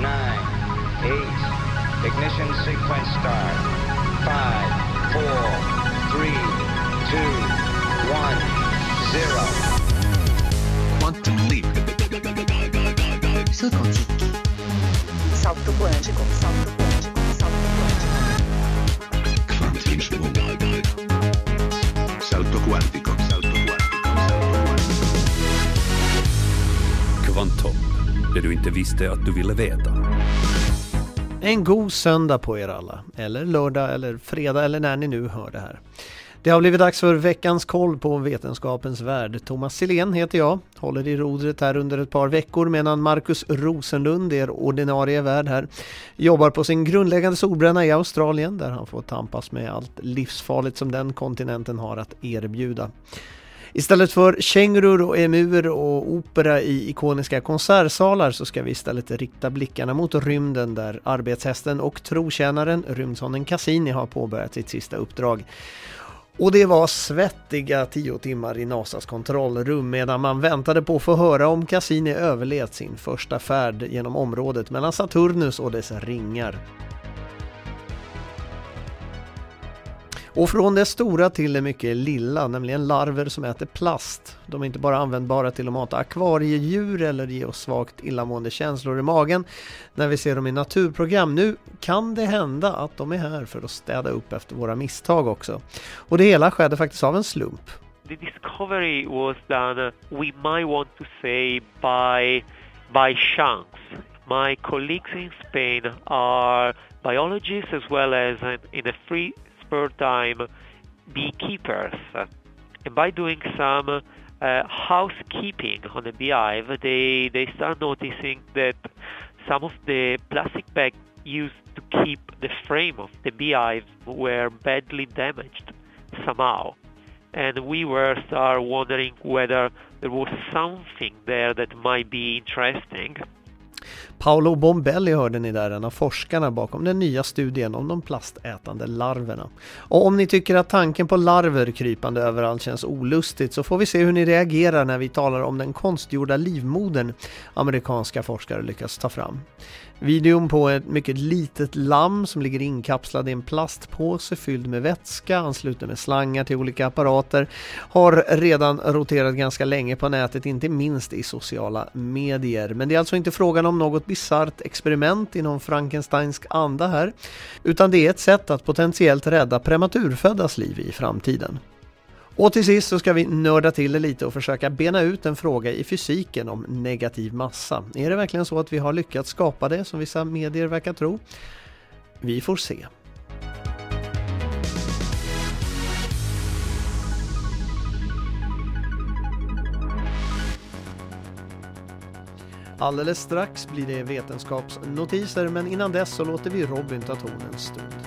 nine, eight. Ignition sequence start. Five, four, three, two, one, zero. Quantum leap. Salto quântico. Salto quântico. Salto quântico. Salto quântico. Kvantvinsvåg. Salto quantico. Salto quantico. Salto quantico. Kvantum, det du inte visste att du ville veta. En god söndag på er alla, eller lördag eller fredag eller när ni nu hör det här. Det har blivit dags för veckans koll på Vetenskapens Värld. Thomas Silén heter jag, håller i rodret här under ett par veckor medan Marcus Rosenlund er ordinarie värd här. Jobbar på sin grundläggande solbränna i Australien där han får tampas med allt livsfarligt som den kontinenten har att erbjuda. Istället för kängurur och emuer och opera i ikoniska konsertsalar så ska vi istället rikta blickarna mot rymden där arbetshästen och trotjänaren rymdsonden Cassini har påbörjat sitt sista uppdrag. Och det var svettiga tio timmar i NASAs kontrollrum medan man väntade på att få höra om Cassini överlevt sin första färd genom området mellan Saturnus och dess ringar. Och från det stora till det mycket lilla, nämligen larver som äter plast. De är inte bara användbara till att mata akvariedjur eller ge oss svagt illamående känslor i magen när vi ser dem i naturprogram. Nu kan det hända att de är här för att städa upp efter våra misstag också. Och det hela skedde faktiskt av en slump. the discovery was done, we might want to say, by, by chance. My colleagues in Spain are biologists as well as in, a free time beekeepers. And by doing some uh, housekeeping on the beehive, they, they start noticing that some of the plastic bags used to keep the frame of the beehive were badly damaged somehow and we were start wondering whether there was something there that might be interesting. Paolo Bombelli hörde ni där, en av forskarna bakom den nya studien om de plastätande larverna. Och om ni tycker att tanken på larver krypande överallt känns olustigt så får vi se hur ni reagerar när vi talar om den konstgjorda livmodern amerikanska forskare lyckats ta fram. Videon på ett mycket litet lamm som ligger inkapslad i en plastpåse fylld med vätska, ansluten med slangar till olika apparater, har redan roterat ganska länge på nätet, inte minst i sociala medier. Men det är alltså inte frågan om något bisarrt experiment i någon Frankensteinsk anda här, utan det är ett sätt att potentiellt rädda prematurföddas liv i framtiden. Och till sist så ska vi nörda till det lite och försöka bena ut en fråga i fysiken om negativ massa. Är det verkligen så att vi har lyckats skapa det som vissa medier verkar tro? Vi får se. Alldeles strax blir det vetenskapsnotiser men innan dess så låter vi Robin ta tonen stund.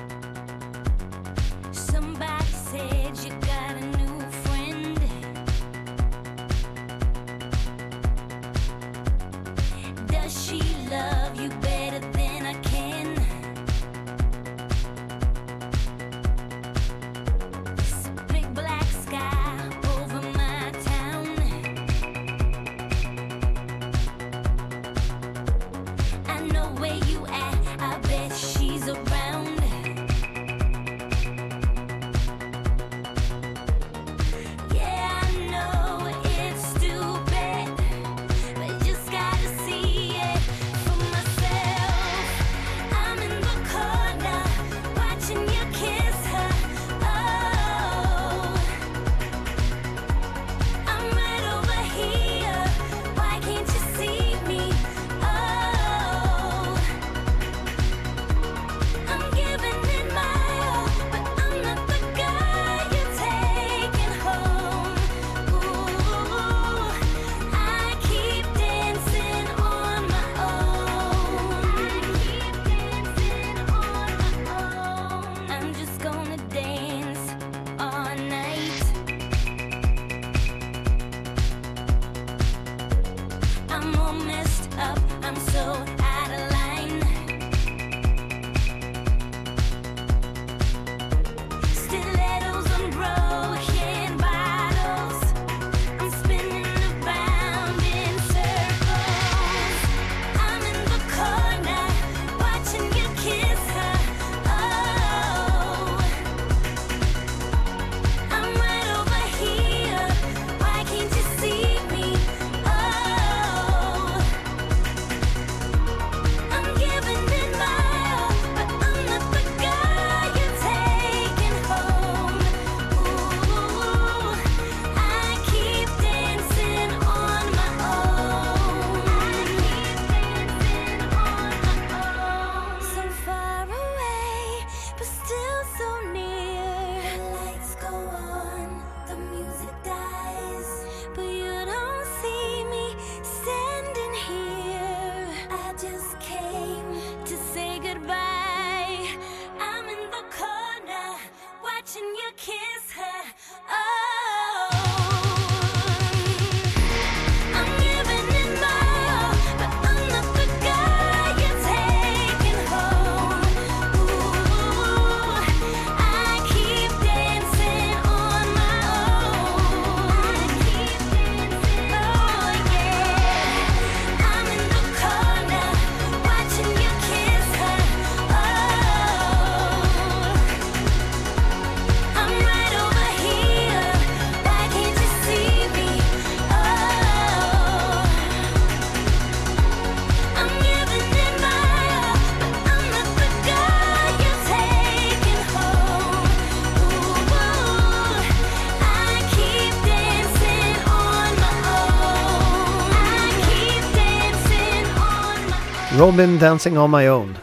Robin Dancing on my own.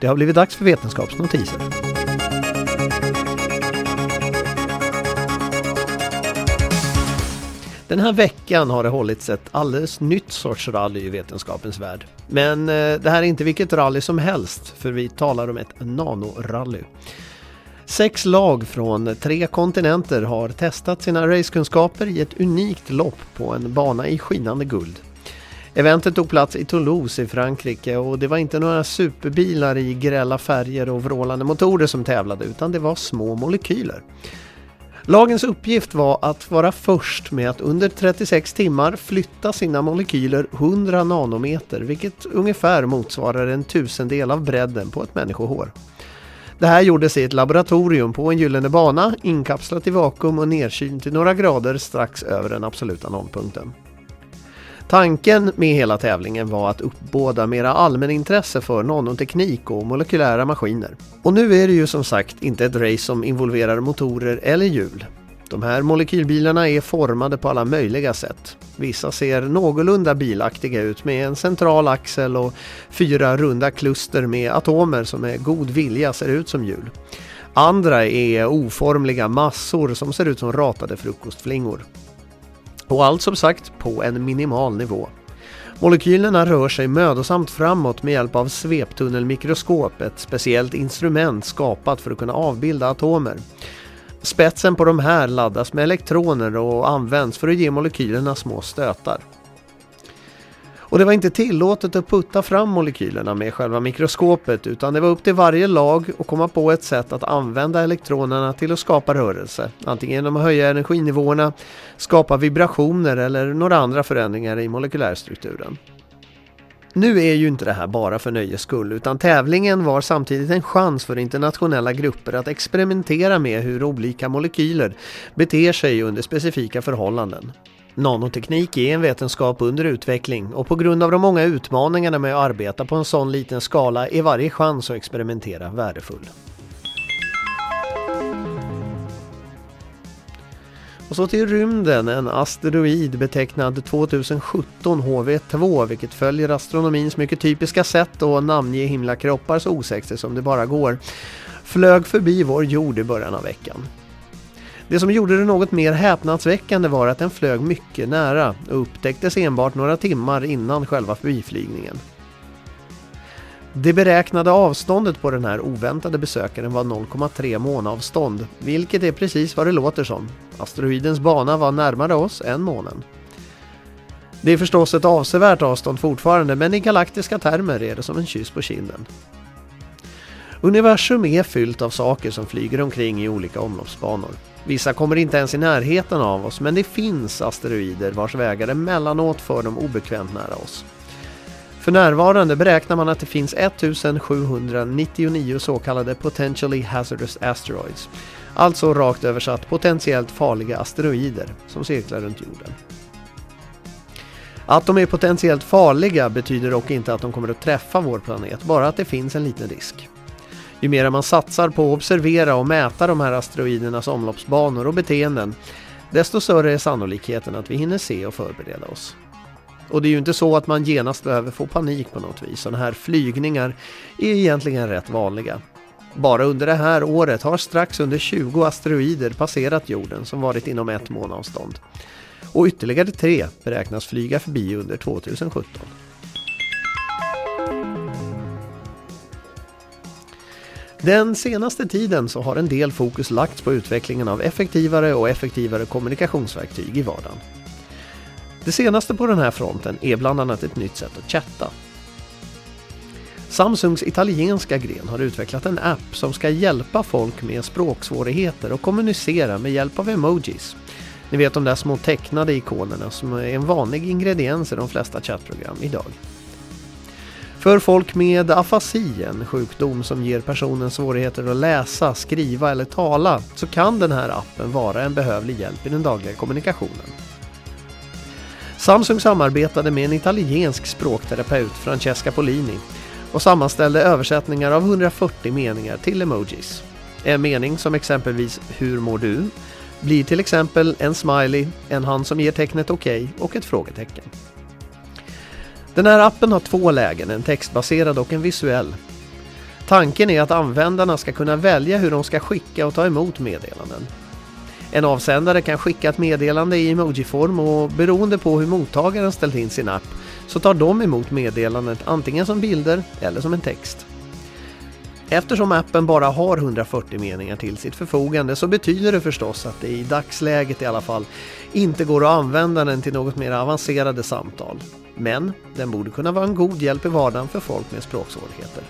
Det har blivit dags för vetenskapsnotiser. Den här veckan har det hållits ett alldeles nytt sorts rally i vetenskapens värld. Men eh, det här är inte vilket rally som helst, för vi talar om ett nanorally. Sex lag från tre kontinenter har testat sina racekunskaper i ett unikt lopp på en bana i skinande guld. Eventet tog plats i Toulouse i Frankrike och det var inte några superbilar i grälla färger och vrålande motorer som tävlade utan det var små molekyler. Lagens uppgift var att vara först med att under 36 timmar flytta sina molekyler 100 nanometer vilket ungefär motsvarar en tusendel av bredden på ett människohår. Det här gjordes i ett laboratorium på en gyllene bana inkapslat i vakuum och nedkylt till några grader strax över den absoluta nollpunkten. Tanken med hela tävlingen var att uppbåda mera allmänintresse för nanoteknik och molekylära maskiner. Och nu är det ju som sagt inte ett race som involverar motorer eller hjul. De här molekylbilarna är formade på alla möjliga sätt. Vissa ser någorlunda bilaktiga ut med en central axel och fyra runda kluster med atomer som med god vilja ser ut som hjul. Andra är oformliga massor som ser ut som ratade frukostflingor. Och allt som sagt på en minimal nivå. Molekylerna rör sig mödosamt framåt med hjälp av sveptunnelmikroskop, ett speciellt instrument skapat för att kunna avbilda atomer. Spetsen på de här laddas med elektroner och används för att ge molekylerna små stötar. Och det var inte tillåtet att putta fram molekylerna med själva mikroskopet utan det var upp till varje lag att komma på ett sätt att använda elektronerna till att skapa rörelse. Antingen genom att höja energinivåerna, skapa vibrationer eller några andra förändringar i molekylärstrukturen. Nu är ju inte det här bara för nöjes skull utan tävlingen var samtidigt en chans för internationella grupper att experimentera med hur olika molekyler beter sig under specifika förhållanden. Nanoteknik är en vetenskap under utveckling och på grund av de många utmaningarna med att arbeta på en sån liten skala är varje chans att experimentera värdefull. Och så till rymden, en asteroid betecknad 2017 HV2 vilket följer astronomins mycket typiska sätt att namnge himlakroppar så osexigt som det bara går, flög förbi vår jord i början av veckan. Det som gjorde det något mer häpnadsväckande var att den flög mycket nära och upptäcktes enbart några timmar innan själva förbiflygningen. Det beräknade avståndet på den här oväntade besökaren var 0,3 månavstånd, vilket är precis vad det låter som. Asteroidens bana var närmare oss än månen. Det är förstås ett avsevärt avstånd fortfarande, men i galaktiska termer är det som en kyss på kinden. Universum är fyllt av saker som flyger omkring i olika omloppsbanor. Vissa kommer inte ens i närheten av oss, men det finns asteroider vars vägar emellanåt för dem obekvämt nära oss. För närvarande beräknar man att det finns 1799 så kallade potentially hazardous asteroids. Alltså rakt översatt potentiellt farliga asteroider som cirklar runt jorden. Att de är potentiellt farliga betyder dock inte att de kommer att träffa vår planet, bara att det finns en liten risk. Ju mer man satsar på att observera och mäta de här asteroidernas omloppsbanor och beteenden, desto större är sannolikheten att vi hinner se och förbereda oss. Och det är ju inte så att man genast behöver få panik på något vis. Sådana här flygningar är egentligen rätt vanliga. Bara under det här året har strax under 20 asteroider passerat jorden som varit inom ett månavstånd. Och ytterligare tre beräknas flyga förbi under 2017. Den senaste tiden så har en del fokus lagts på utvecklingen av effektivare och effektivare kommunikationsverktyg i vardagen. Det senaste på den här fronten är bland annat ett nytt sätt att chatta. Samsungs italienska gren har utvecklat en app som ska hjälpa folk med språksvårigheter och kommunicera med hjälp av emojis. Ni vet de där små tecknade ikonerna som är en vanlig ingrediens i de flesta chattprogram idag. För folk med afasi, en sjukdom som ger personen svårigheter att läsa, skriva eller tala, så kan den här appen vara en behövlig hjälp i den dagliga kommunikationen. Samsung samarbetade med en italiensk språkterapeut, Francesca Polini, och sammanställde översättningar av 140 meningar till emojis. En mening som exempelvis “Hur mår du?” blir till exempel en smiley, en hand som ger tecknet okej och ett frågetecken. Den här appen har två lägen, en textbaserad och en visuell. Tanken är att användarna ska kunna välja hur de ska skicka och ta emot meddelanden. En avsändare kan skicka ett meddelande i emojiform och beroende på hur mottagaren ställt in sin app så tar de emot meddelandet antingen som bilder eller som en text. Eftersom appen bara har 140 meningar till sitt förfogande så betyder det förstås att det i dagsläget i alla fall inte går att använda den till något mer avancerade samtal. Men den borde kunna vara en god hjälp i vardagen för folk med språksvårigheter.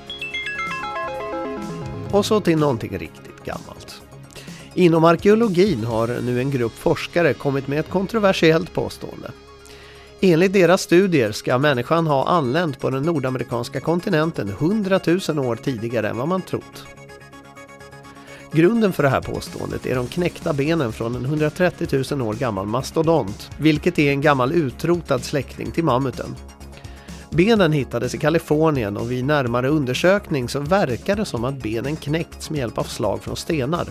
Och så till någonting riktigt gammalt. Inom arkeologin har nu en grupp forskare kommit med ett kontroversiellt påstående. Enligt deras studier ska människan ha anlänt på den nordamerikanska kontinenten 100 000 år tidigare än vad man trott. Grunden för det här påståendet är de knäckta benen från en 130 000 år gammal mastodont, vilket är en gammal utrotad släkting till mammuten. Benen hittades i Kalifornien och vid närmare undersökning så verkar det som att benen knäckts med hjälp av slag från stenar.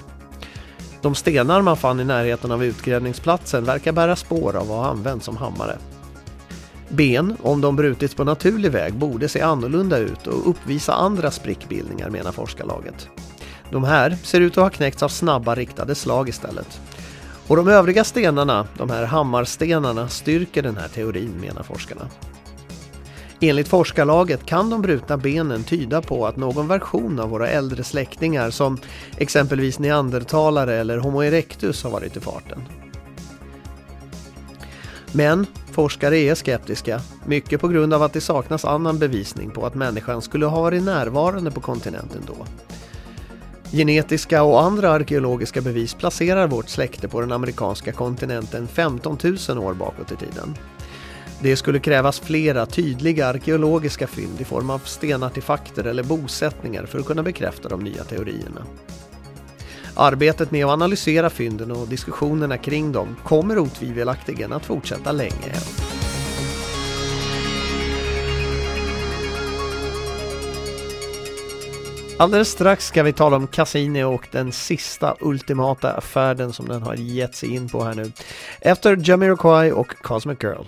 De stenar man fann i närheten av utgrävningsplatsen verkar bära spår av att ha använts som hammare. Ben, om de brutits på naturlig väg, borde se annorlunda ut och uppvisa andra sprickbildningar menar forskarlaget. De här ser ut att ha knäckts av snabba riktade slag istället. Och de övriga stenarna, de här hammarstenarna, styrker den här teorin menar forskarna. Enligt forskarlaget kan de brutna benen tyda på att någon version av våra äldre släktingar som exempelvis neandertalare eller Homo erectus har varit i farten. Men forskare är skeptiska, mycket på grund av att det saknas annan bevisning på att människan skulle ha varit närvarande på kontinenten då. Genetiska och andra arkeologiska bevis placerar vårt släkte på den amerikanska kontinenten 15 000 år bakåt i tiden. Det skulle krävas flera tydliga arkeologiska fynd i form av stenartefakter eller bosättningar för att kunna bekräfta de nya teorierna. Arbetet med att analysera fynden och diskussionerna kring dem kommer otvivelaktigen att fortsätta länge än. Alldeles strax ska vi tala om Cassini och den sista ultimata färden som den har gett sig in på här nu. Efter Jamiroquai och Cosmic Girl.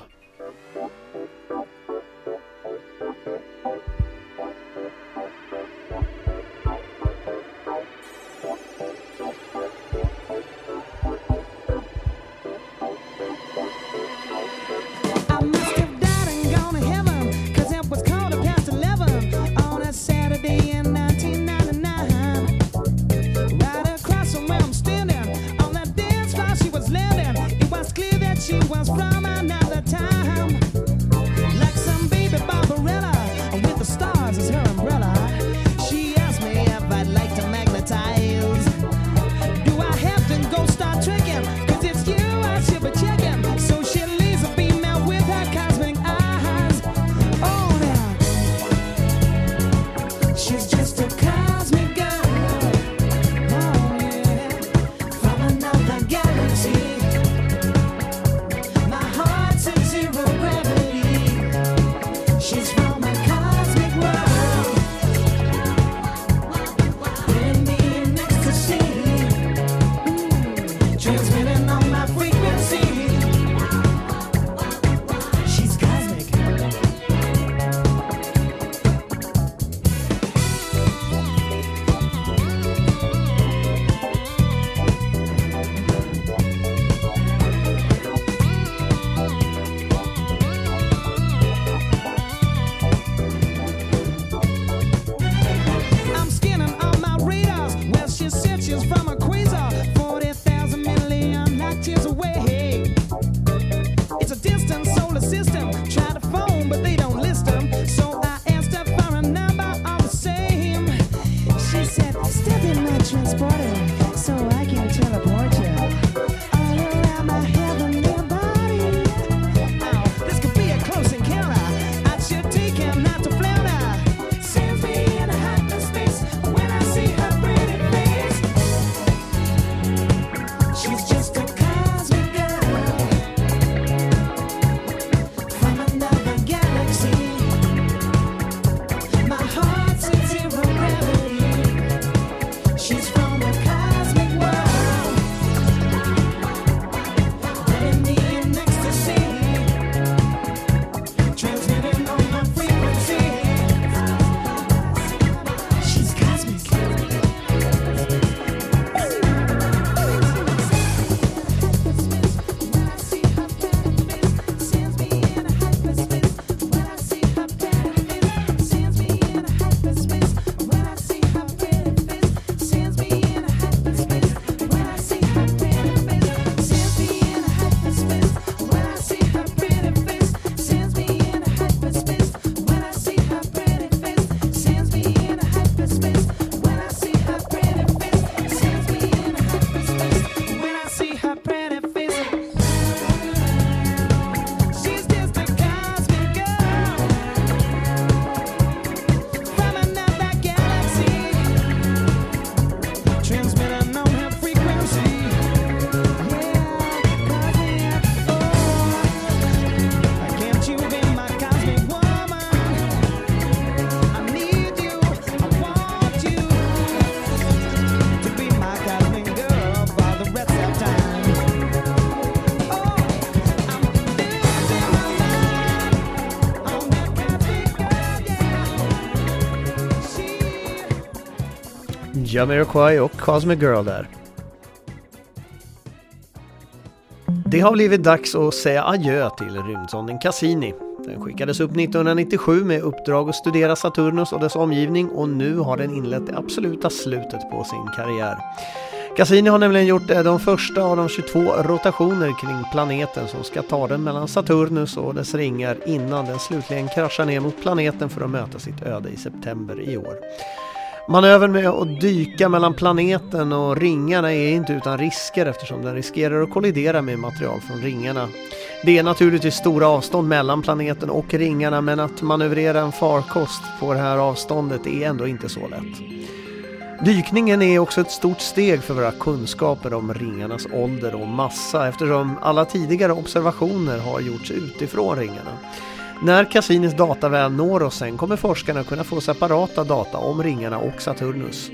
Jamiroquai och Cosmic Girl där. Det har blivit dags att säga adjö till rymdsonden Cassini. Den skickades upp 1997 med uppdrag att studera Saturnus och dess omgivning och nu har den inlett det absoluta slutet på sin karriär. Cassini har nämligen gjort eh, de första av de 22 rotationer kring planeten som ska ta den mellan Saturnus och dess ringar innan den slutligen kraschar ner mot planeten för att möta sitt öde i september i år. Manövern med att dyka mellan planeten och ringarna är inte utan risker eftersom den riskerar att kollidera med material från ringarna. Det är naturligtvis stora avstånd mellan planeten och ringarna men att manövrera en farkost på det här avståndet är ändå inte så lätt. Dykningen är också ett stort steg för våra kunskaper om ringarnas ålder och massa eftersom alla tidigare observationer har gjorts utifrån ringarna. När Cassinis data väl når oss sen kommer forskarna kunna få separata data om ringarna och Saturnus.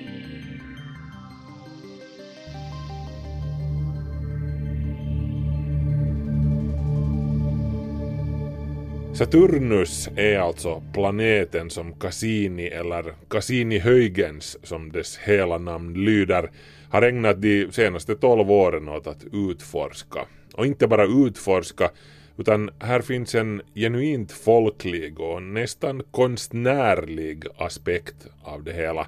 Saturnus är alltså planeten som Cassini, eller Cassini-Huygens som dess hela namn lyder, har ägnat de senaste 12 åren åt att utforska. Och inte bara utforska, utan här finns en genuint folklig och nästan konstnärlig aspekt av det hela.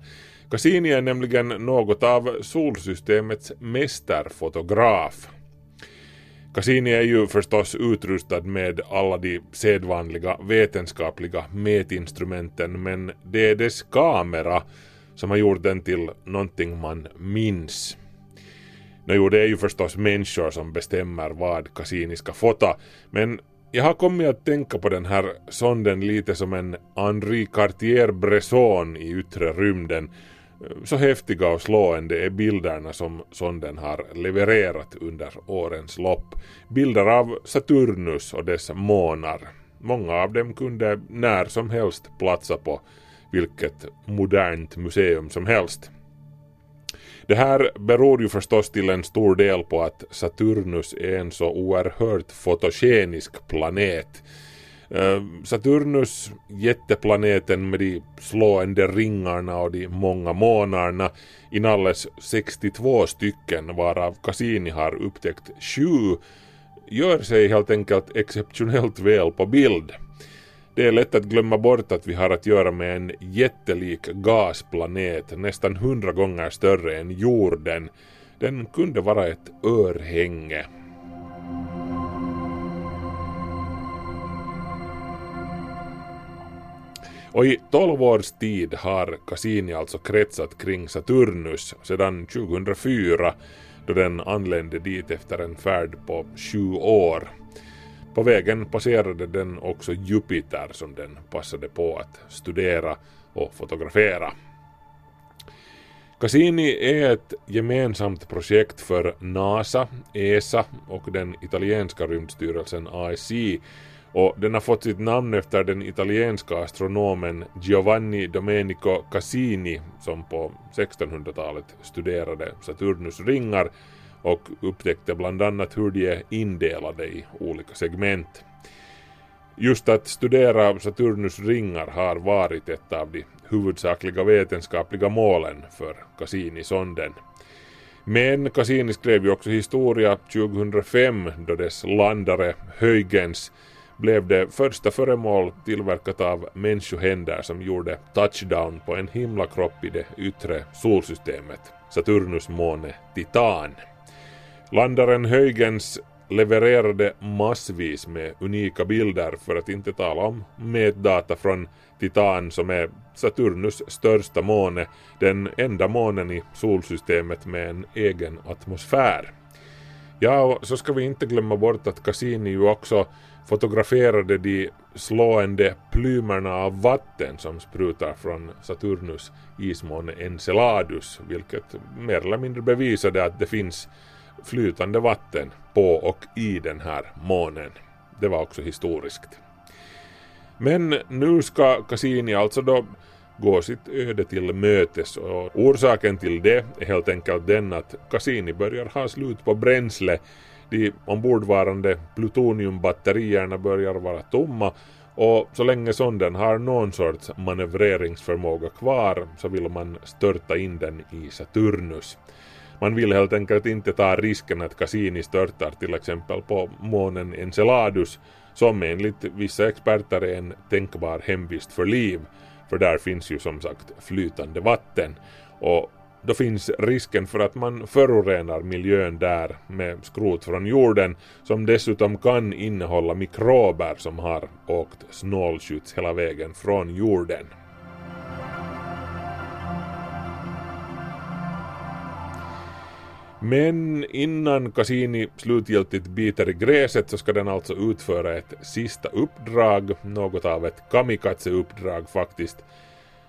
Cassini är nämligen något av solsystemets mästerfotograf. Cassini är ju förstås utrustad med alla de sedvanliga vetenskapliga mätinstrumenten men det är dess kamera som har gjort den till någonting man minns. Nå jo, det är ju förstås människor som bestämmer vad Cassini ska fota, men jag har kommit att tänka på den här sonden lite som en Henri Cartier-Bresson i yttre rymden. Så häftiga och slående är bilderna som sonden har levererat under årens lopp. Bilder av Saturnus och dess månar. Många av dem kunde när som helst platsa på vilket modernt museum som helst. Det här beror ju förstås till en stor del på att Saturnus är en så oerhört fotogenisk planet. Eh, Saturnus, jätteplaneten med de slående ringarna och de många månarna, inalles 62 stycken varav Cassini har upptäckt sju, gör sig helt enkelt exceptionellt väl på bild. Det är lätt att glömma bort att vi har att göra med en jättelik gasplanet, nästan hundra gånger större än jorden. Den kunde vara ett örhänge. Och i 12 års tid har Cassini alltså kretsat kring Saturnus sedan 2004 då den anlände dit efter en färd på sju år. På vägen passerade den också Jupiter som den passade på att studera och fotografera. Cassini är ett gemensamt projekt för NASA, ESA och den italienska rymdstyrelsen AEC och den har fått sitt namn efter den italienska astronomen Giovanni Domenico Cassini som på 1600-talet studerade Saturnus ringar och upptäckte bland annat hur de är indelade i olika segment. Just att studera Saturnus ringar har varit ett av de huvudsakliga vetenskapliga målen för Cassini-sonden. Men Cassini skrev ju också historia 2005 då dess landare Huygens blev det första föremål tillverkat av människohänder som gjorde touchdown på en himlakropp i det yttre solsystemet, Saturnus måne Titan. Landaren Huygens levererade massvis med unika bilder för att inte tala om mätdata från Titan som är Saturnus största måne, den enda månen i solsystemet med en egen atmosfär. Ja, och så ska vi inte glömma bort att Cassini ju också fotograferade de slående plymerna av vatten som sprutar från Saturnus ismåne Enceladus, vilket mer eller mindre bevisade att det finns flytande vatten på och i den här månen. Det var också historiskt. Men nu ska Cassini alltså då gå sitt öde till mötes och orsaken till det är helt enkelt den att Cassini börjar ha slut på bränsle. De ombordvarande plutoniumbatterierna börjar vara tomma Och så länge sonden har någon sorts manövreringsförmåga kvar så vill man störta in den i Saturnus. Man vill helt enkelt inte ta risken att Cassini störtar till exempel på månen Enceladus som enligt vissa experter är en tänkbar hemvist för liv, för där finns ju som sagt flytande vatten. Och då finns risken för att man förorenar miljön där med skrot från jorden som dessutom kan innehålla mikrober som har åkt snålskjuts hela vägen från jorden. Men innan Cassini slutgiltigt biter i gräset så ska den alltså utföra ett sista uppdrag, något av ett kamikaze-uppdrag faktiskt,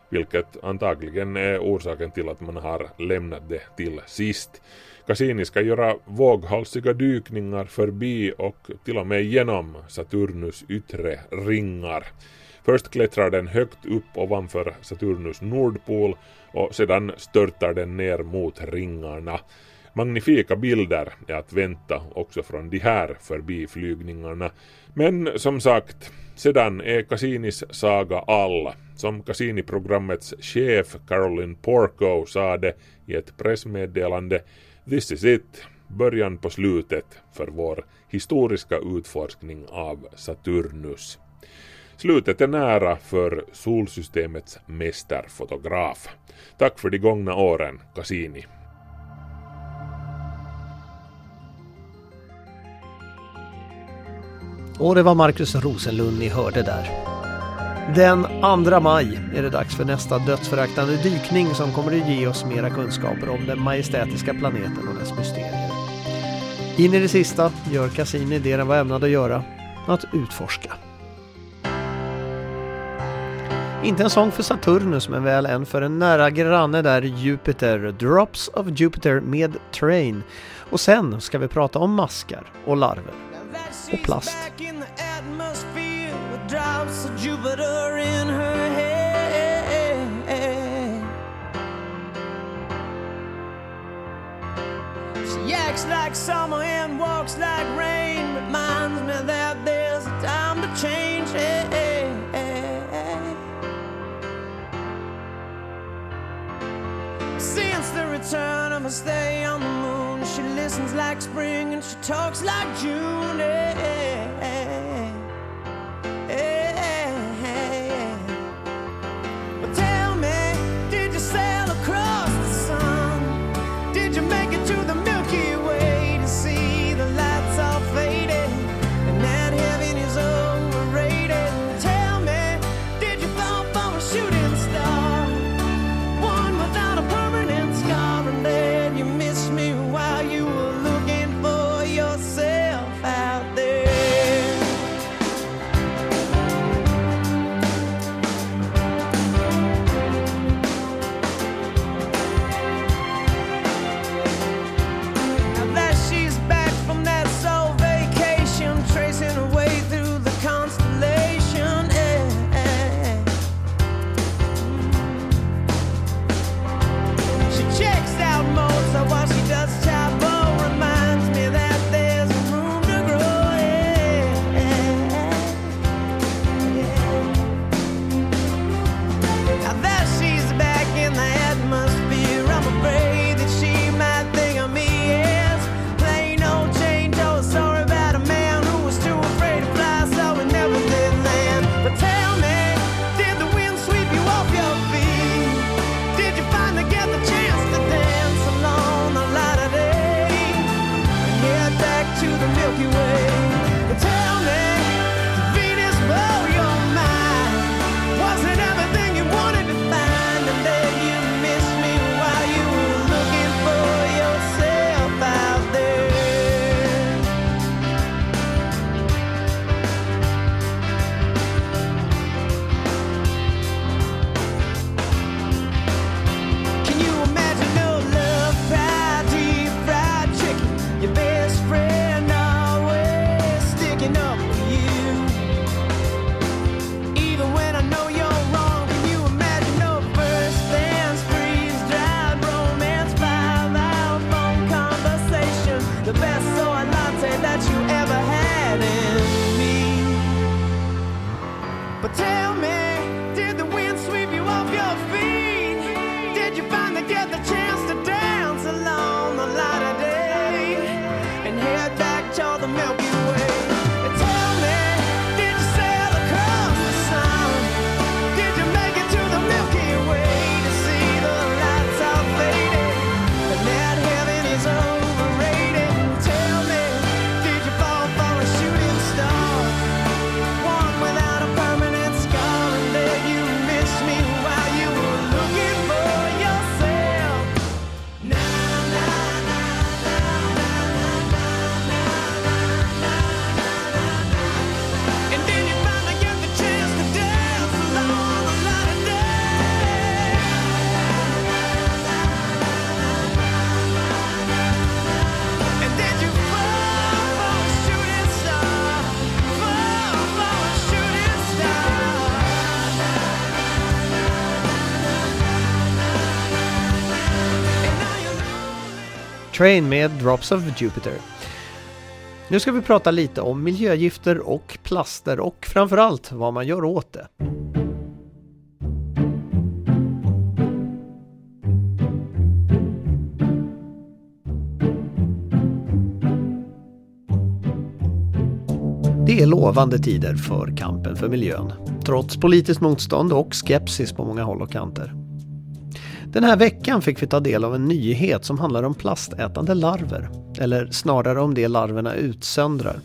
vilket antagligen är orsaken till att man har lämnat det till sist. Cassini ska göra våghalsiga dykningar förbi och till och med genom Saturnus yttre ringar. Först klättrar den högt upp ovanför Saturnus nordpol och sedan störtar den ner mot ringarna. Magnifika bilder är att vänta också från de här förbiflygningarna. Men som sagt, sedan är Cassinis saga all. Som Cassini-programmets chef Caroline Porco sade i ett pressmeddelande This is it, början på slutet för vår historiska utforskning av Saturnus. Slutet är nära för solsystemets mästerfotograf. Tack för de gångna åren, Cassini. Och det var Markus Rosenlund ni hörde där. Den 2 maj är det dags för nästa dödsföraktande dykning som kommer att ge oss mera kunskaper om den majestätiska planeten och dess mysterier. In i det sista gör Cassini det den var ämnad att göra, att utforska. Inte en sång för Saturnus men väl en för en nära granne där Jupiter, Drops of Jupiter med Train. Och sen ska vi prata om maskar och larver. Och plast. Back in the atmosphere with drops of Jupiter in her head. She acts like summer and walks like rain. Reminds me that Since the return of a stay on the moon, she listens like spring and she talks like June. But Train med Drops of Jupiter. Nu ska vi prata lite om miljögifter och plaster och framförallt vad man gör åt det. Det är lovande tider för kampen för miljön, trots politiskt motstånd och skepsis på många håll och kanter. Den här veckan fick vi ta del av en nyhet som handlar om plastätande larver, eller snarare om det larverna utsöndrar.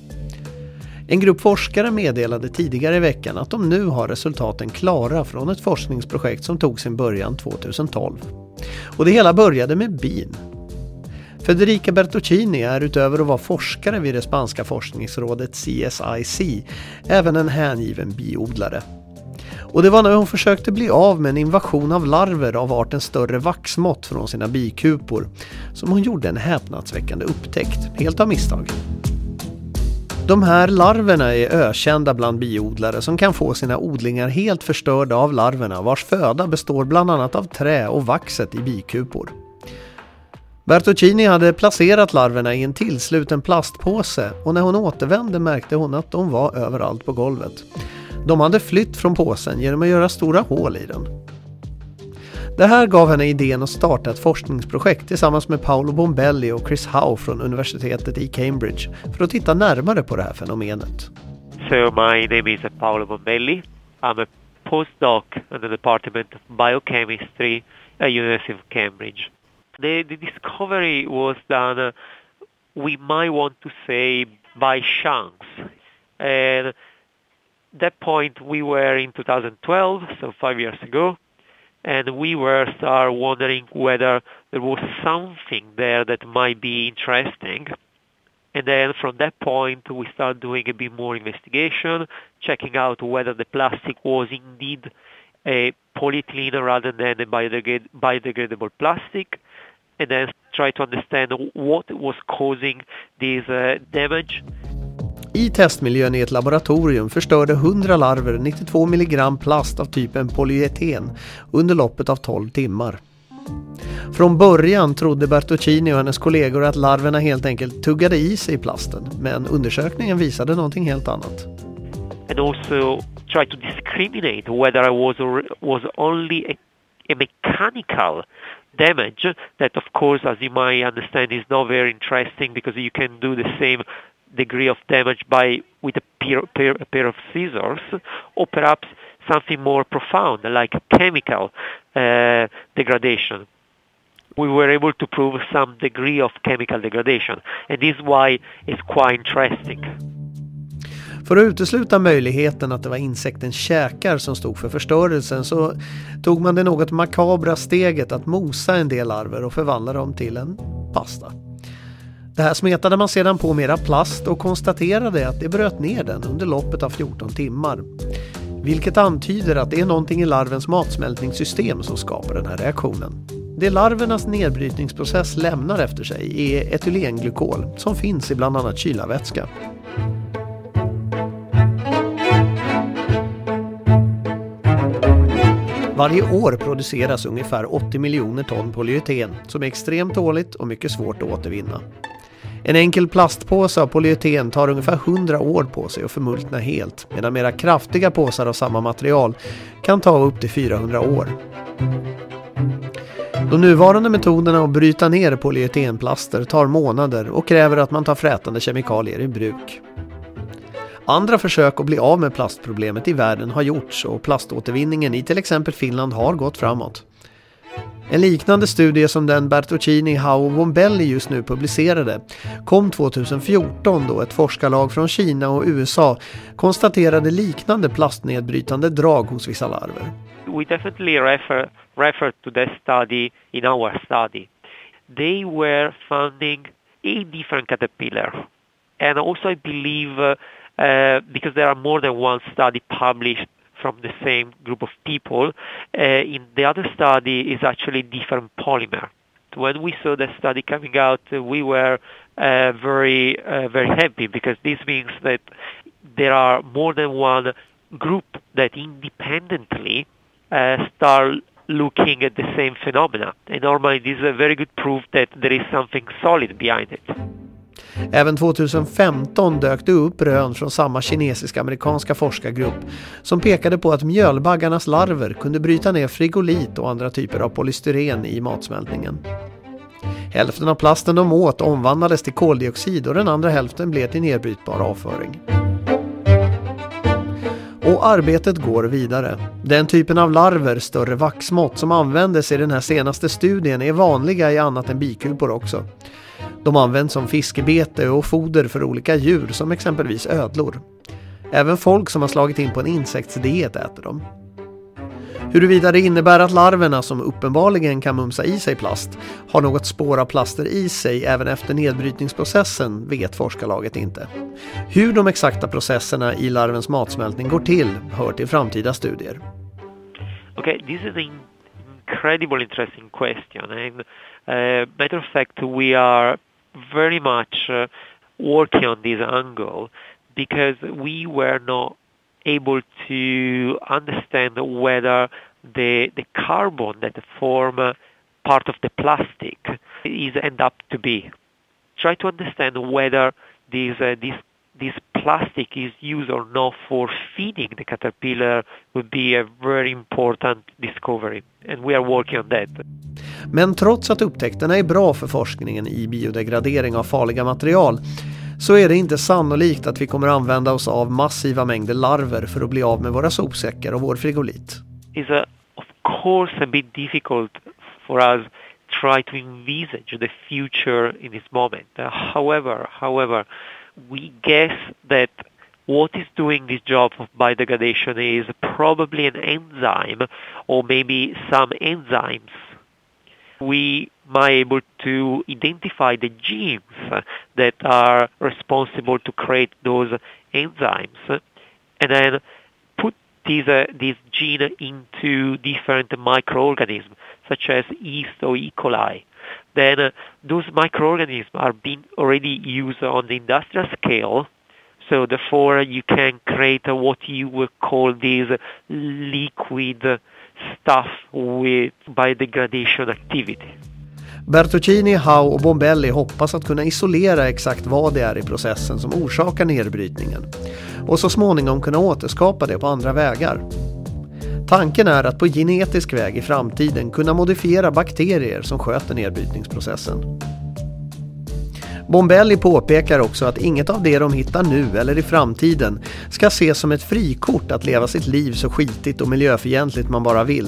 En grupp forskare meddelade tidigare i veckan att de nu har resultaten klara från ett forskningsprojekt som tog sin början 2012. Och det hela började med bin. Federica Bertocchini är utöver att vara forskare vid det spanska forskningsrådet CSIC även en hängiven biodlare. Och det var när hon försökte bli av med en invasion av larver av arten större vaxmått från sina bikupor som hon gjorde en häpnadsväckande upptäckt, helt av misstag. De här larverna är ökända bland biodlare som kan få sina odlingar helt förstörda av larverna vars föda består bland annat av trä och vaxet i bikupor. Bertocchini hade placerat larverna i en tillsluten plastpåse och när hon återvände märkte hon att de var överallt på golvet. De hade flytt från påsen genom att göra stora hål i den. Det här gav henne idén att starta ett forskningsprojekt tillsammans med Paolo Bombelli och Chris Howe från universitetet i Cambridge för att titta närmare på det här fenomenet. So my name is Paolo Bombelli. I'm a postdoc in the Department of Biochemistry at University of Cambridge. The, the discovery was done, uh, we might want to say, by chance. And that point we were in 2012, so five years ago, and we were start wondering whether there was something there that might be interesting. And then from that point we start doing a bit more investigation, checking out whether the plastic was indeed a polyethylene rather than a biodegradable plastic, and then try to understand what was causing this uh, damage I testmiljön i ett laboratorium förstörde 100 larver 92 mg plast av typen polyeten under loppet av 12 timmar. Från början trodde Bertocchini och hennes kollegor att larverna helt enkelt tuggade i sig plasten, men undersökningen visade någonting helt annat. and also try to discriminate whether it was or- was only a, a mechanical damage that of course as you might understand is not very interesting because you can do the same degree of damage by with a pair, pair, a pair of scissors or perhaps something more profound like chemical uh, degradation we were able to prove some degree of chemical degradation and this is why it's quite interesting För att utesluta möjligheten att det var insektens käkar som stod för förstörelsen så tog man det något makabra steget att mosa en del larver och förvandla dem till en pasta. Det här smetade man sedan på mera plast och konstaterade att det bröt ner den under loppet av 14 timmar. Vilket antyder att det är någonting i larvens matsmältningssystem som skapar den här reaktionen. Det larvernas nedbrytningsprocess lämnar efter sig är etylenglykol som finns i bland annat kylarvätska. Varje år produceras ungefär 80 miljoner ton polyeten som är extremt dåligt och mycket svårt att återvinna. En enkel plastpåse av polyeten tar ungefär 100 år på sig att förmultna helt medan mera kraftiga påsar av samma material kan ta upp till 400 år. De nuvarande metoderna att bryta ner polyetenplaster tar månader och kräver att man tar frätande kemikalier i bruk. Andra försök att bli av med plastproblemet i världen har gjorts och plaståtervinningen i till exempel Finland har gått framåt. En liknande studie som den Bertocchini, Hao och Bombelli just nu publicerade kom 2014 då ett forskarlag från Kina och USA konstaterade liknande plastnedbrytande drag hos vissa larver. we definitely refer refer to that study in our study. They were finding a different caterpillar, and also I believe uh, uh, because there are more than one study published from the same group of people, uh, in the other study is actually different polymer. When we saw the study coming out, uh, we were uh, very uh, very happy because this means that there are more than one group that independently uh, start looking at the same phenomena. And normally this is a very good proof that there is something solid behind it. Mm. Även 2015 dök det upp rön från samma kinesisk-amerikanska forskargrupp som pekade på att mjölbaggarnas larver kunde bryta ner frigolit och andra typer av polystyren i matsmältningen. Hälften av plasten de åt omvandlades till koldioxid och den andra hälften blev till nedbrytbar avföring. Och arbetet går vidare. Den typen av larver, större vaxmått, som användes i den här senaste studien är vanliga i annat än bikupor också. De används som fiskebete och foder för olika djur som exempelvis ödlor. Även folk som har slagit in på en insektsdiet äter dem. Huruvida det innebär att larverna, som uppenbarligen kan mumsa i sig plast, har något spår av plaster i sig även efter nedbrytningsprocessen vet forskarlaget inte. Hur de exakta processerna i larvens matsmältning går till hör till framtida studier. Okay, this is an incredibly interesting question, and uh, matter of fact, we are very much uh, working on this angle because we were not able to understand whether the the carbon that form uh, part of the plastic is end up to be. Try to understand whether this uh, this plastic is used or not for feeding the caterpillar would be a very important discovery, and we are working on that. Men trots att upptäckterna är bra för forskningen i biodegradering av farliga material så är det inte sannolikt att vi kommer använda oss av massiva mängder larver för att bli av med våra sopsäckar och vår frigolit. It's a, of course a bit difficult for us try to envisage the future in this moment. Uh, however, however, we guess that what is doing this job of biodegradation is probably an enzyme or maybe some enzymes. We might able to identify the genes that are responsible to create those enzymes and then put these, uh, these gene into different microorganisms such as yeast or E. coli. Then uh, those microorganisms are being already used on the industrial scale. So therefore you can create what you would call this liquid stuff with biodegradation activity. Bertocchini, Howe och Bombelli hoppas att kunna isolera exakt vad det är i processen som orsakar nedbrytningen och så småningom kunna återskapa det på andra vägar. Tanken är att på genetisk väg i framtiden kunna modifiera bakterier som sköter nedbrytningsprocessen. Bombelli påpekar också att inget av det de hittar nu eller i framtiden ska ses som ett frikort att leva sitt liv så skitigt och miljöfientligt man bara vill.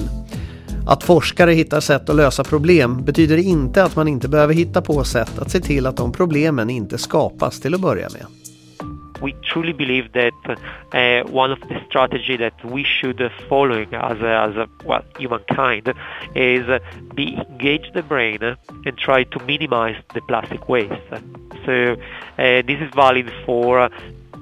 Att forskare hittar sätt att lösa problem betyder inte att man inte behöver hitta på sätt att se till att de problemen inte skapas till att börja med. We truly believe that uh, one of the strategy that we should uh, following as a, as a well humankind is uh, be engage the brain and try to minimize the plastic waste. So uh, this is valid for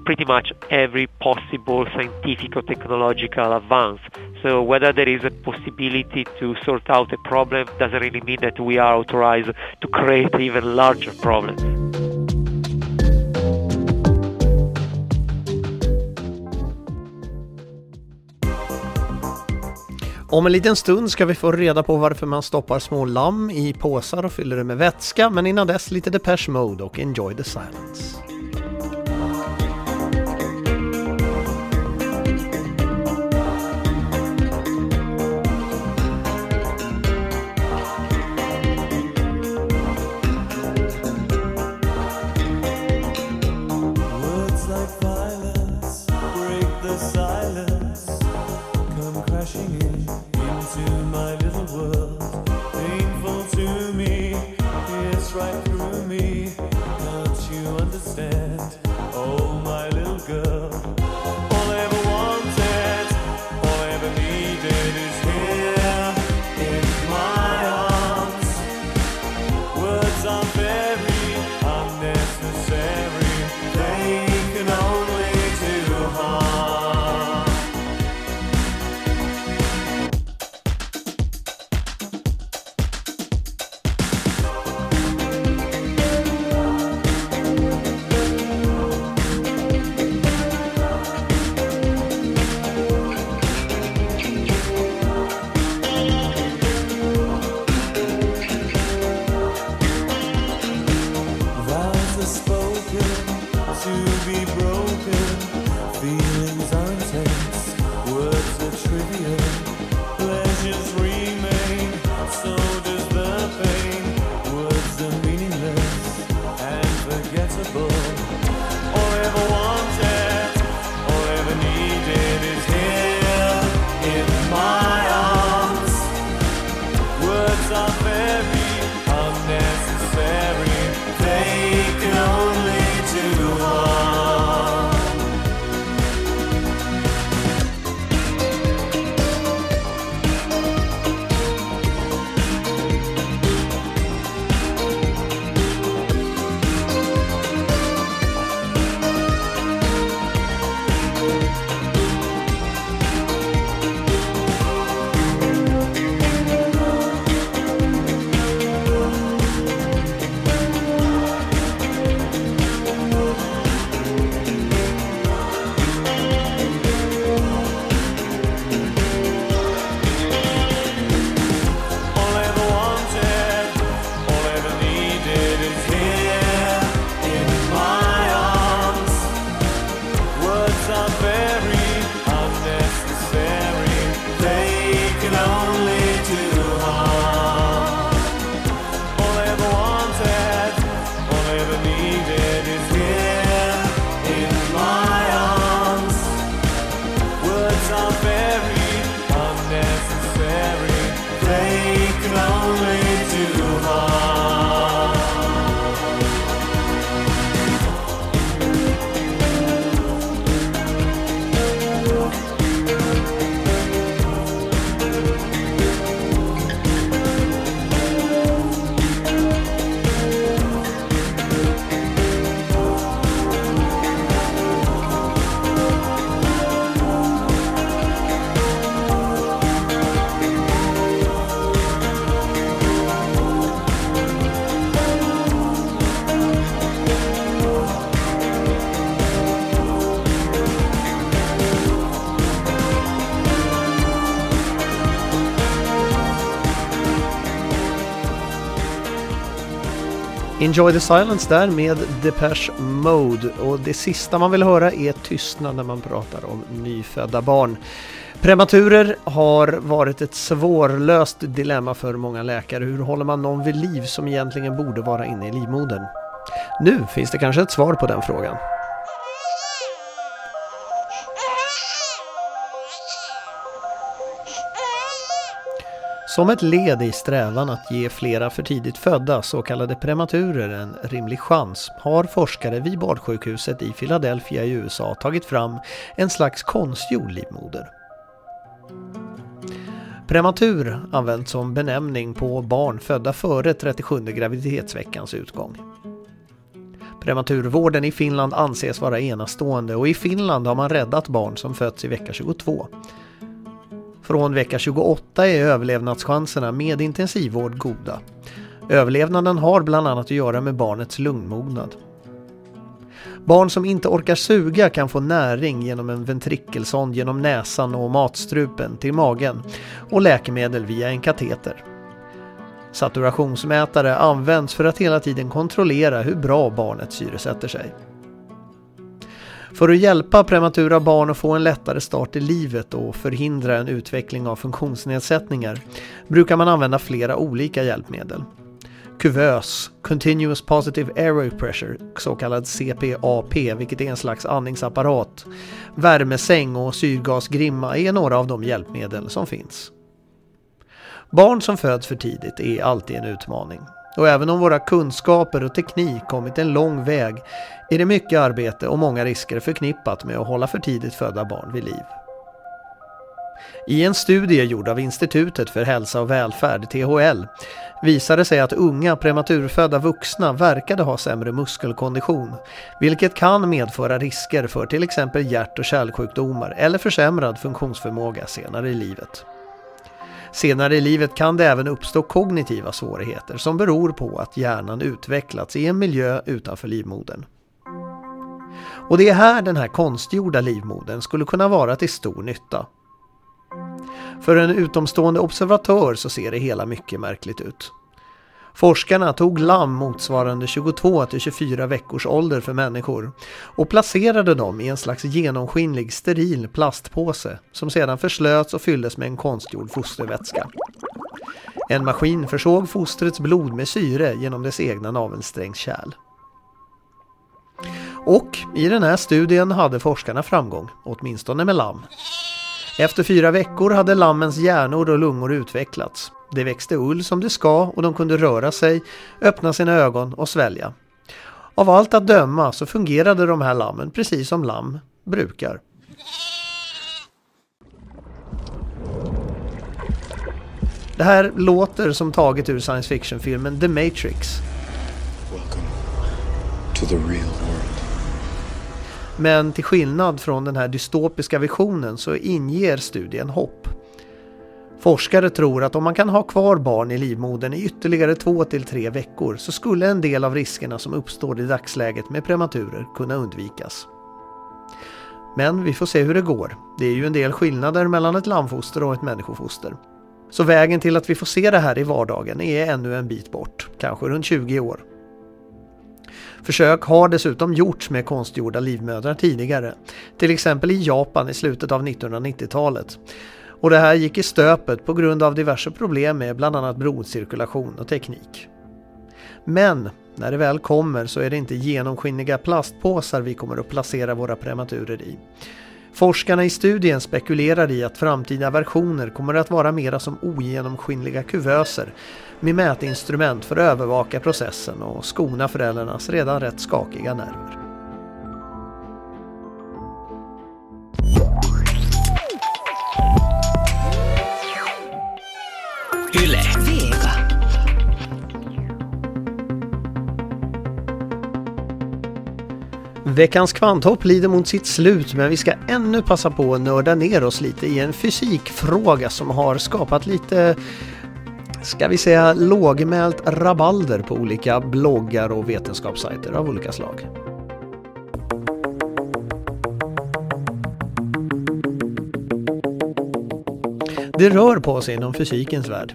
pretty much every possible scientific or technological advance. So whether there is a possibility to sort out a problem doesn't really mean that we are authorized to create even larger problems. Om en liten stund ska vi få reda på varför man stoppar små lamm i påsar och fyller det med vätska, men innan dess lite Depeche Mode och Enjoy the Silence. Broken. Feelings Enjoy the Silence där med Depeche Mode och det sista man vill höra är tystnad när man pratar om nyfödda barn. Prematurer har varit ett svårlöst dilemma för många läkare. Hur håller man någon vid liv som egentligen borde vara inne i livmodern? Nu finns det kanske ett svar på den frågan. Som ett led i strävan att ge flera för tidigt födda, så kallade prematurer, en rimlig chans har forskare vid barnsjukhuset i Philadelphia i USA tagit fram en slags konstgjord livmoder. Prematur används som benämning på barn födda före 37 graviditetsveckans utgång. Prematurvården i Finland anses vara enastående och i Finland har man räddat barn som fötts i vecka 22. Från vecka 28 är överlevnadschanserna med intensivvård goda. Överlevnaden har bland annat att göra med barnets lungmognad. Barn som inte orkar suga kan få näring genom en ventrikelsond genom näsan och matstrupen till magen och läkemedel via en kateter. Saturationsmätare används för att hela tiden kontrollera hur bra barnet syresätter sig. För att hjälpa prematura barn att få en lättare start i livet och förhindra en utveckling av funktionsnedsättningar brukar man använda flera olika hjälpmedel. Kuvös, Continuous Positive Airway Pressure, så kallad CPAP, vilket är en slags andningsapparat, värmesäng och syrgasgrimma är några av de hjälpmedel som finns. Barn som föds för tidigt är alltid en utmaning. Och även om våra kunskaper och teknik kommit en lång väg är det mycket arbete och många risker förknippat med att hålla för tidigt födda barn vid liv. I en studie gjord av Institutet för hälsa och välfärd, THL, visade sig att unga prematurfödda vuxna verkade ha sämre muskelkondition, vilket kan medföra risker för till exempel hjärt och kärlsjukdomar eller försämrad funktionsförmåga senare i livet. Senare i livet kan det även uppstå kognitiva svårigheter som beror på att hjärnan utvecklats i en miljö utanför livmodern. Och det är här den här konstgjorda livmodern skulle kunna vara till stor nytta. För en utomstående observatör så ser det hela mycket märkligt ut. Forskarna tog lamm motsvarande 22 till 24 veckors ålder för människor och placerade dem i en slags genomskinlig steril plastpåse som sedan förslöts och fylldes med en konstgjord fostervätska. En maskin försåg fostrets blod med syre genom dess egna navelsträngskärl. Och i den här studien hade forskarna framgång, åtminstone med lamm. Efter fyra veckor hade lammens hjärnor och lungor utvecklats. Det växte ull som det ska och de kunde röra sig, öppna sina ögon och svälja. Av allt att döma så fungerade de här lammen precis som lamm brukar. Det här låter som taget ur science fiction-filmen The Matrix. Men till skillnad från den här dystopiska visionen så inger studien hopp. Forskare tror att om man kan ha kvar barn i livmodern i ytterligare två till tre veckor så skulle en del av riskerna som uppstår i dagsläget med prematurer kunna undvikas. Men vi får se hur det går. Det är ju en del skillnader mellan ett lammfoster och ett människofoster. Så vägen till att vi får se det här i vardagen är ännu en bit bort, kanske runt 20 år. Försök har dessutom gjorts med konstgjorda livmödrar tidigare, till exempel i Japan i slutet av 1990-talet. Och det här gick i stöpet på grund av diverse problem med bland annat blodcirkulation och teknik. Men när det väl kommer så är det inte genomskinliga plastpåsar vi kommer att placera våra prematurer i. Forskarna i studien spekulerar i att framtida versioner kommer att vara mera som ogenomskinliga kuvöser med mätinstrument för att övervaka processen och skona föräldrarnas redan rätt skakiga nerver. Veckans kvanthopp lider mot sitt slut men vi ska ännu passa på att nörda ner oss lite i en fysikfråga som har skapat lite ska vi säga lågmält rabalder på olika bloggar och vetenskapssajter av olika slag. Det rör på sig inom fysikens värld.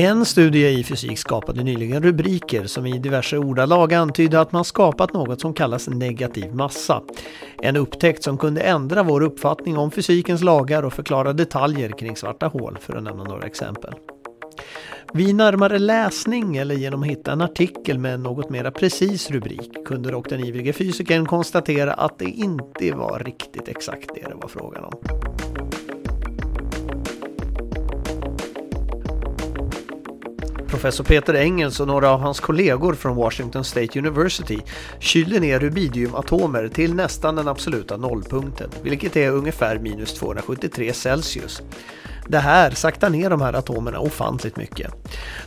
En studie i fysik skapade nyligen rubriker som i diverse ordalag antydde att man skapat något som kallas negativ massa. En upptäckt som kunde ändra vår uppfattning om fysikens lagar och förklara detaljer kring svarta hål, för att nämna några exempel. Vid närmare läsning eller genom att hitta en artikel med en något mer precis rubrik kunde dock den ivrige fysikern konstatera att det inte var riktigt exakt det det var frågan om. Professor Peter Engels och några av hans kollegor från Washington State University kylde ner rubidiumatomer till nästan den absoluta nollpunkten, vilket är ungefär minus 273 Celsius. Det här saktar ner de här atomerna ofantligt mycket.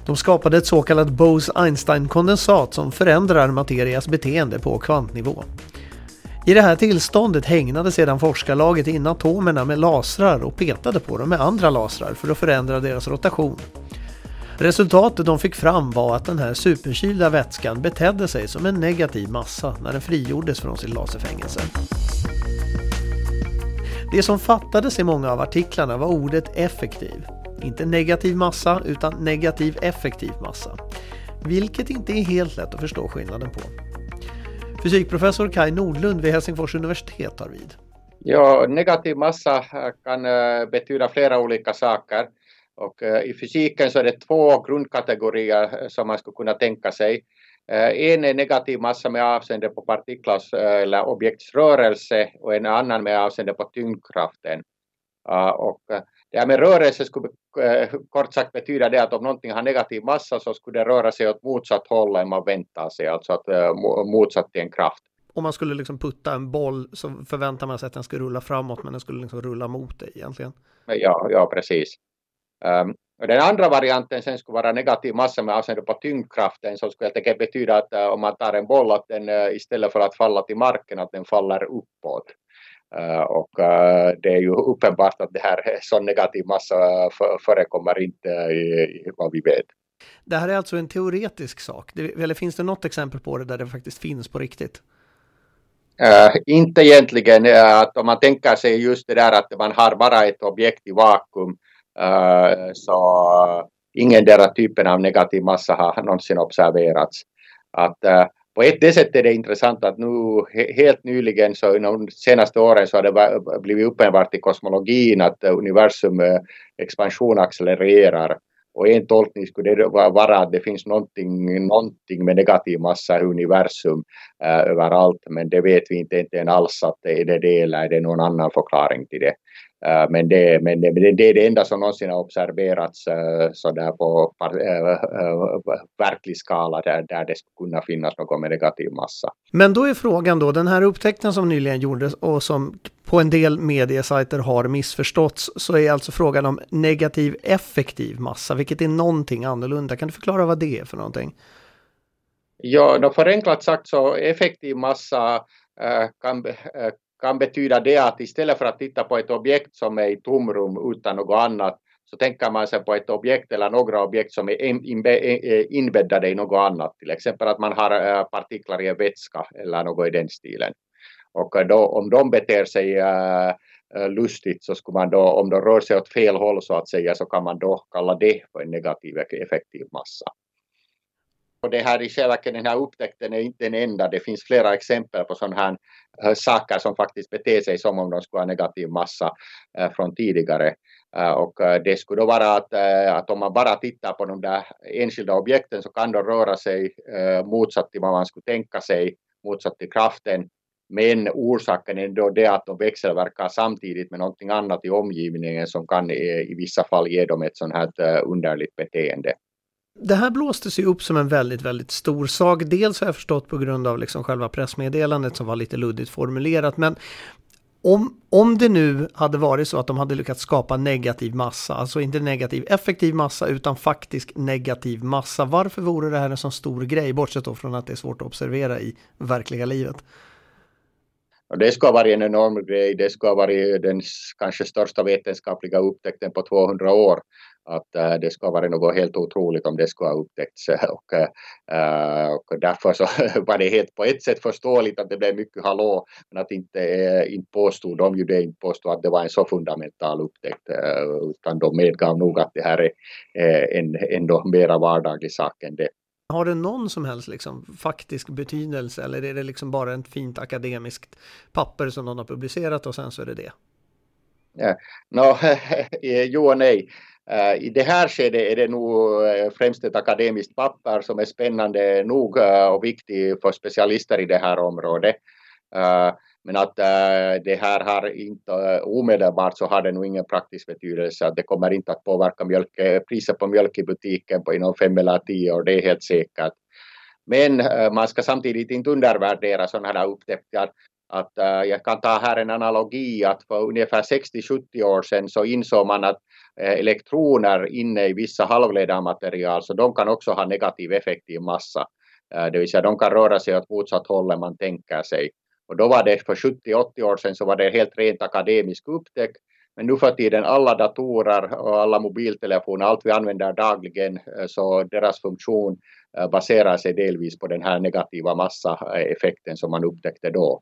De skapade ett så kallat Bose-Einstein-kondensat som förändrar materias beteende på kvantnivå. I det här tillståndet hägnade sedan forskarlaget in atomerna med lasrar och petade på dem med andra lasrar för att förändra deras rotation. Resultatet de fick fram var att den här superkylda vätskan betedde sig som en negativ massa när den frigjordes från sitt laserfängelse. Det som fattades i många av artiklarna var ordet effektiv. Inte negativ massa utan negativ effektiv massa. Vilket inte är helt lätt att förstå skillnaden på. Fysikprofessor Kai Nordlund vid Helsingfors universitet tar vid. Ja, negativ massa kan eh, betyda flera olika saker. Och eh, I fysiken så är det två grundkategorier eh, som man skulle kunna tänka sig. Eh, En är negativ massa med avseende på partiklars eller objekts rörelse och en annan med avseende på tyngdkraften. Och det här med rörelse skulle kort sagt betyda det att om någonting har negativ massa så skulle det röra sig åt motsatt håll än man väntar sig, alltså att mo- motsatt till en kraft. Om man skulle liksom putta en boll så förväntar man sig att den ska rulla framåt men den skulle liksom rulla mot dig egentligen. Ja, ja precis. Och den andra varianten sen skulle vara negativ massa med avseende på tyngdkraften som skulle helt enkelt betyda att uh, om man tar en boll att den uh, istället för att falla till marken att den faller uppåt. Uh, och det är ju uppenbart att det här sån negativ massa för, förekommer inte i, vad vi vet. Det här är alltså en teoretisk sak. Eller finns det något exempel på det där det faktiskt finns på riktigt? Uh, inte egentligen uh, att om man tänker sig just det där att man har bara ett objekt i vakuum så ingen där typen av negativ massa har någonsin observerats. Att, på ett sätt är det intressant att nu helt nyligen så inom de senaste åren så har det blivit uppenbart i kosmologin att universum expansion accelererar och en tolkning skulle det vara att det finns någonting, någonting med negativ massa i universum eh, överallt, men det vet vi inte, inte än alls att det är det, det eller är det någon annan förklaring till det. Eh, men det, men det, det är det enda som någonsin har observerats eh, sådär på par, eh, verklig skala där, där det skulle kunna finnas någon med negativ massa. Men då är frågan då, den här upptäckten som nyligen gjordes och som på en del mediesajter har missförståtts, så är alltså frågan om negativ effektiv massa, vilket är någonting annorlunda. Kan du förklara vad det är för någonting? Ja, då förenklat sagt så effektiv massa kan, kan betyda det att istället för att titta på ett objekt som är i tomrum utan något annat så tänker man sig på ett objekt eller några objekt som är eh, inbäddade i något annat. Till exempel att man har eh, partiklar i en vätska eller något i den stilen. Och då, om de beter sig eh, lustigt så skulle man då, om de rör sig åt fel håll så att säga, så kan man då kalla det för en negativ effektiv massa. Och det här i själva verket, den här upptäckten är inte den enda. Det finns flera exempel på sådana här eh, saker som faktiskt beter sig som om de skulle ha negativ massa eh, från tidigare. Eh, och det skulle då vara att, att om man bara tittar på de där enskilda objekten så kan de röra sig motsatt till vad man skulle tänka sig, motsatt till kraften. Men orsaken är då det att de växelverkar samtidigt med någonting annat i omgivningen som kan i, vissa fall ge dem ett sånt här underligt beteende. Det här blåstes ju upp som en väldigt, väldigt stor sak. Dels har jag förstått på grund av liksom själva pressmeddelandet som var lite luddigt formulerat. Men om, om det nu hade varit så att de hade lyckats skapa negativ massa, alltså inte negativ effektiv massa utan faktisk negativ massa. Varför vore det här en sån stor grej, bortsett då från att det är svårt att observera i verkliga livet? Det ska ha varit en enorm grej. Det ska ha varit den kanske största vetenskapliga upptäckten på 200 år. Att äh, det ska ha varit något helt otroligt om det skulle ha upptäckts. Och, äh, och därför så var det helt på ett sätt förståeligt att det blev mycket hallå. Men att inte, inte påstod de ju det, inte påstod att det var en så fundamental upptäckt. Utan de medgav nog att det här är en ändå mera vardaglig sak än det. Har det någon som helst liksom faktisk betydelse eller är det liksom bara ett fint akademiskt papper som någon har publicerat och sen så är det det? Ja. No, jo och nej. Eh, I det här skedet är det nog eh, främst ett akademiskt papper som är spännande nog eh, och viktigt för specialister i det här området. Men att det här har inte omedelbart så har det nog ingen praktisk betydelse. Att det kommer inte att påverka mjölk, priset på mjölk i butiken på inom fem eller tio år, det är helt säkert. Men man ska samtidigt inte undervärdera sådana här upptäckter. Att, äh, jag kan ta här en analogi att för ungefär 60-70 år sedan så insåg man att äh, elektroner inne i vissa halvledarmaterial så de kan också ha negativ effektiv massa. Äh, det vill säga de kan röra sig åt motsatt håll än man tänker sig. Och då var det för 70-80 år sedan så var det helt rent akademisk upptäckt. Men nu för tiden alla datorer och alla mobiltelefoner, allt vi använder dagligen, äh, så deras funktion äh, baserar sig delvis på den här negativa massaeffekten som man upptäckte då.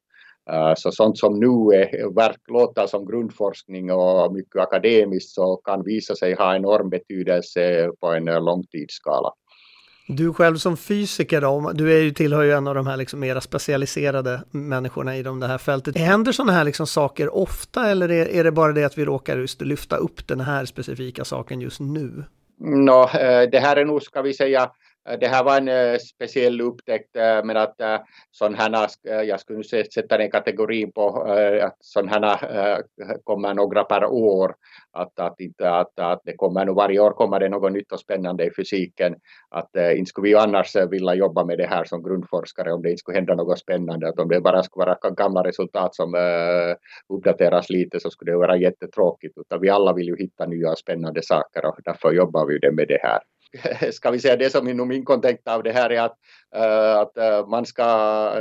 Eh, Så sånt som nu är, verk, låter som grundforskning och mycket akademiskt så kan visa sig ha enorm betydelse på en eh, långtidsskala. Du själv som fysiker då, du är ju, tillhör ju en av de här liksom mera specialiserade människorna i det här fältet. Händer sådana här liksom saker ofta eller är, är det bara det att vi råkar just lyfta upp den här specifika saken just nu? Nå, eh, det här är nog, ska vi säga, Eh, det här var en eh, speciell upptäckt, eh, men att eh, sån här, jag skulle se- sätta den kategorin på att sån här kommer några per år. Att, att, inte, att, att det kommer nog varje år kommer det något nytt och spännande i fysiken. Att inte skulle vi annars vilja jobba med det här som grundforskare om det inte skulle hända något spännande. Att om det bara skulle vara gamla resultat som uppdateras lite så skulle det vara jättetråkigt. Utan vi alla vill ju hitta nya spännande saker och därför jobbar vi med det här. Ska vi säga det som är min kontext av det här är att, eh, att eh, man ska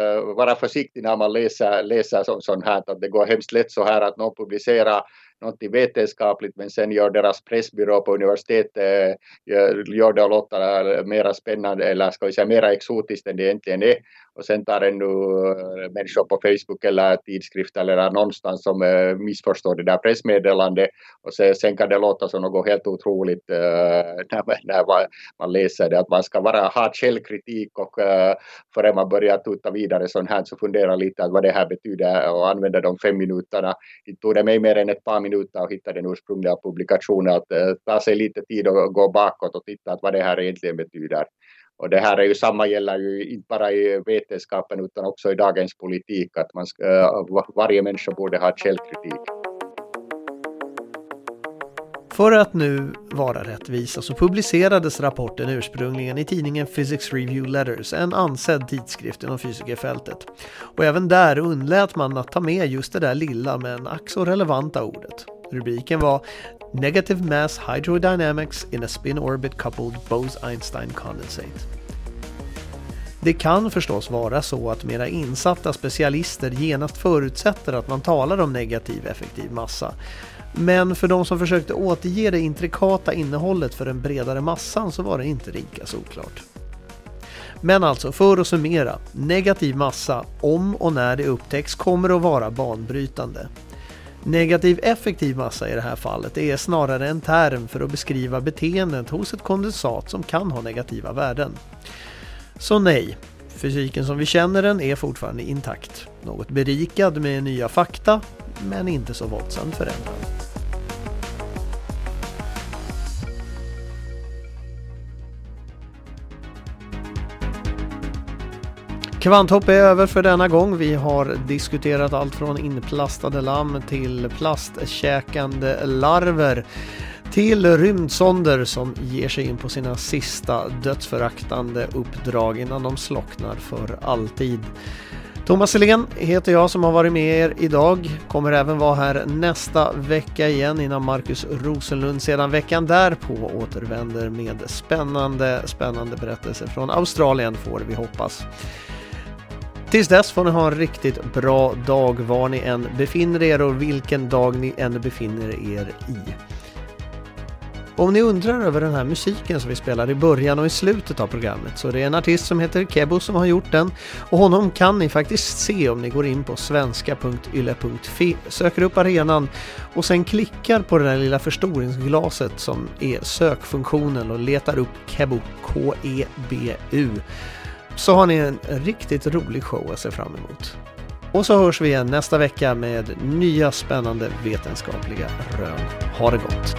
eh, vara försiktig när man läser, läser sånt, sånt här. Att det går hemskt lätt så här att någon publicerar något vetenskapligt men sen gör deras pressbyrå på universitetet gör, det och låter mera spännande eller ska vi säga mera exotiskt än det egentligen är. Och sen tar det nu eh, människor på Facebook eller tidskrift eller någonstans som eh, missförstår det där pressmeddelandet och sen, sen kan det låta som något helt otroligt eh, när, man, när man, läser det. Att man ska vara, ha källkritik och före man börjar tuta vidare sånt här så fundera lite att vad det här betyder och använda de fem minuterna. Det tog det mig mer än ett par minuter att hitta den ursprungliga publikationen. Att ta sig lite tid och gå bakåt och titta att vad det här egentligen betyder. Och det här är ju samma gäller ju inte bara i vetenskapen utan också i dagens politik att man ska, eh, varje människa borde ha källkritik. För att nu vara rättvisa så publicerades rapporten ursprungligen i tidningen Physics Review Letters, en ansedd tidskrift inom fysikerfältet. Och även där undlät man att ta med just det där lilla men ack så relevanta ordet. Rubriken var Negative Mass Hydrodynamics in a Spin Orbit Coupled Bose-Einstein Condensate. Det kan förstås vara så att mera insatta specialister genast förutsätter att man talar om negativ effektiv massa. Men för de som försökte återge det intrikata innehållet för den bredare massan så var det inte lika såklart. Men alltså, för att summera. Negativ massa, om och när det upptäcks, kommer att vara banbrytande. Negativ effektiv massa i det här fallet är snarare en term för att beskriva beteendet hos ett kondensat som kan ha negativa värden. Så nej, fysiken som vi känner den är fortfarande intakt. Något berikad med nya fakta, men inte så våldsamt förändrad. Kvanthopp är över för denna gång. Vi har diskuterat allt från inplastade lamm till plastkäkande larver till rymdsonder som ger sig in på sina sista dödsföraktande uppdrag innan de slocknar för alltid. Thomas Helén heter jag som har varit med er idag. Kommer även vara här nästa vecka igen innan Marcus Rosenlund sedan veckan därpå återvänder med spännande, spännande berättelser från Australien får vi hoppas. Tills dess får ni ha en riktigt bra dag var ni än befinner er och vilken dag ni än befinner er i. Om ni undrar över den här musiken som vi spelar i början och i slutet av programmet så är det en artist som heter Kebo som har gjort den och honom kan ni faktiskt se om ni går in på svenska.yle.fi, söker upp arenan och sen klickar på det där lilla förstoringsglaset som är sökfunktionen och letar upp Kebo, K-E-B-U så har ni en riktigt rolig show att se fram emot. Och så hörs vi igen nästa vecka med nya spännande vetenskapliga rön. Ha det gott!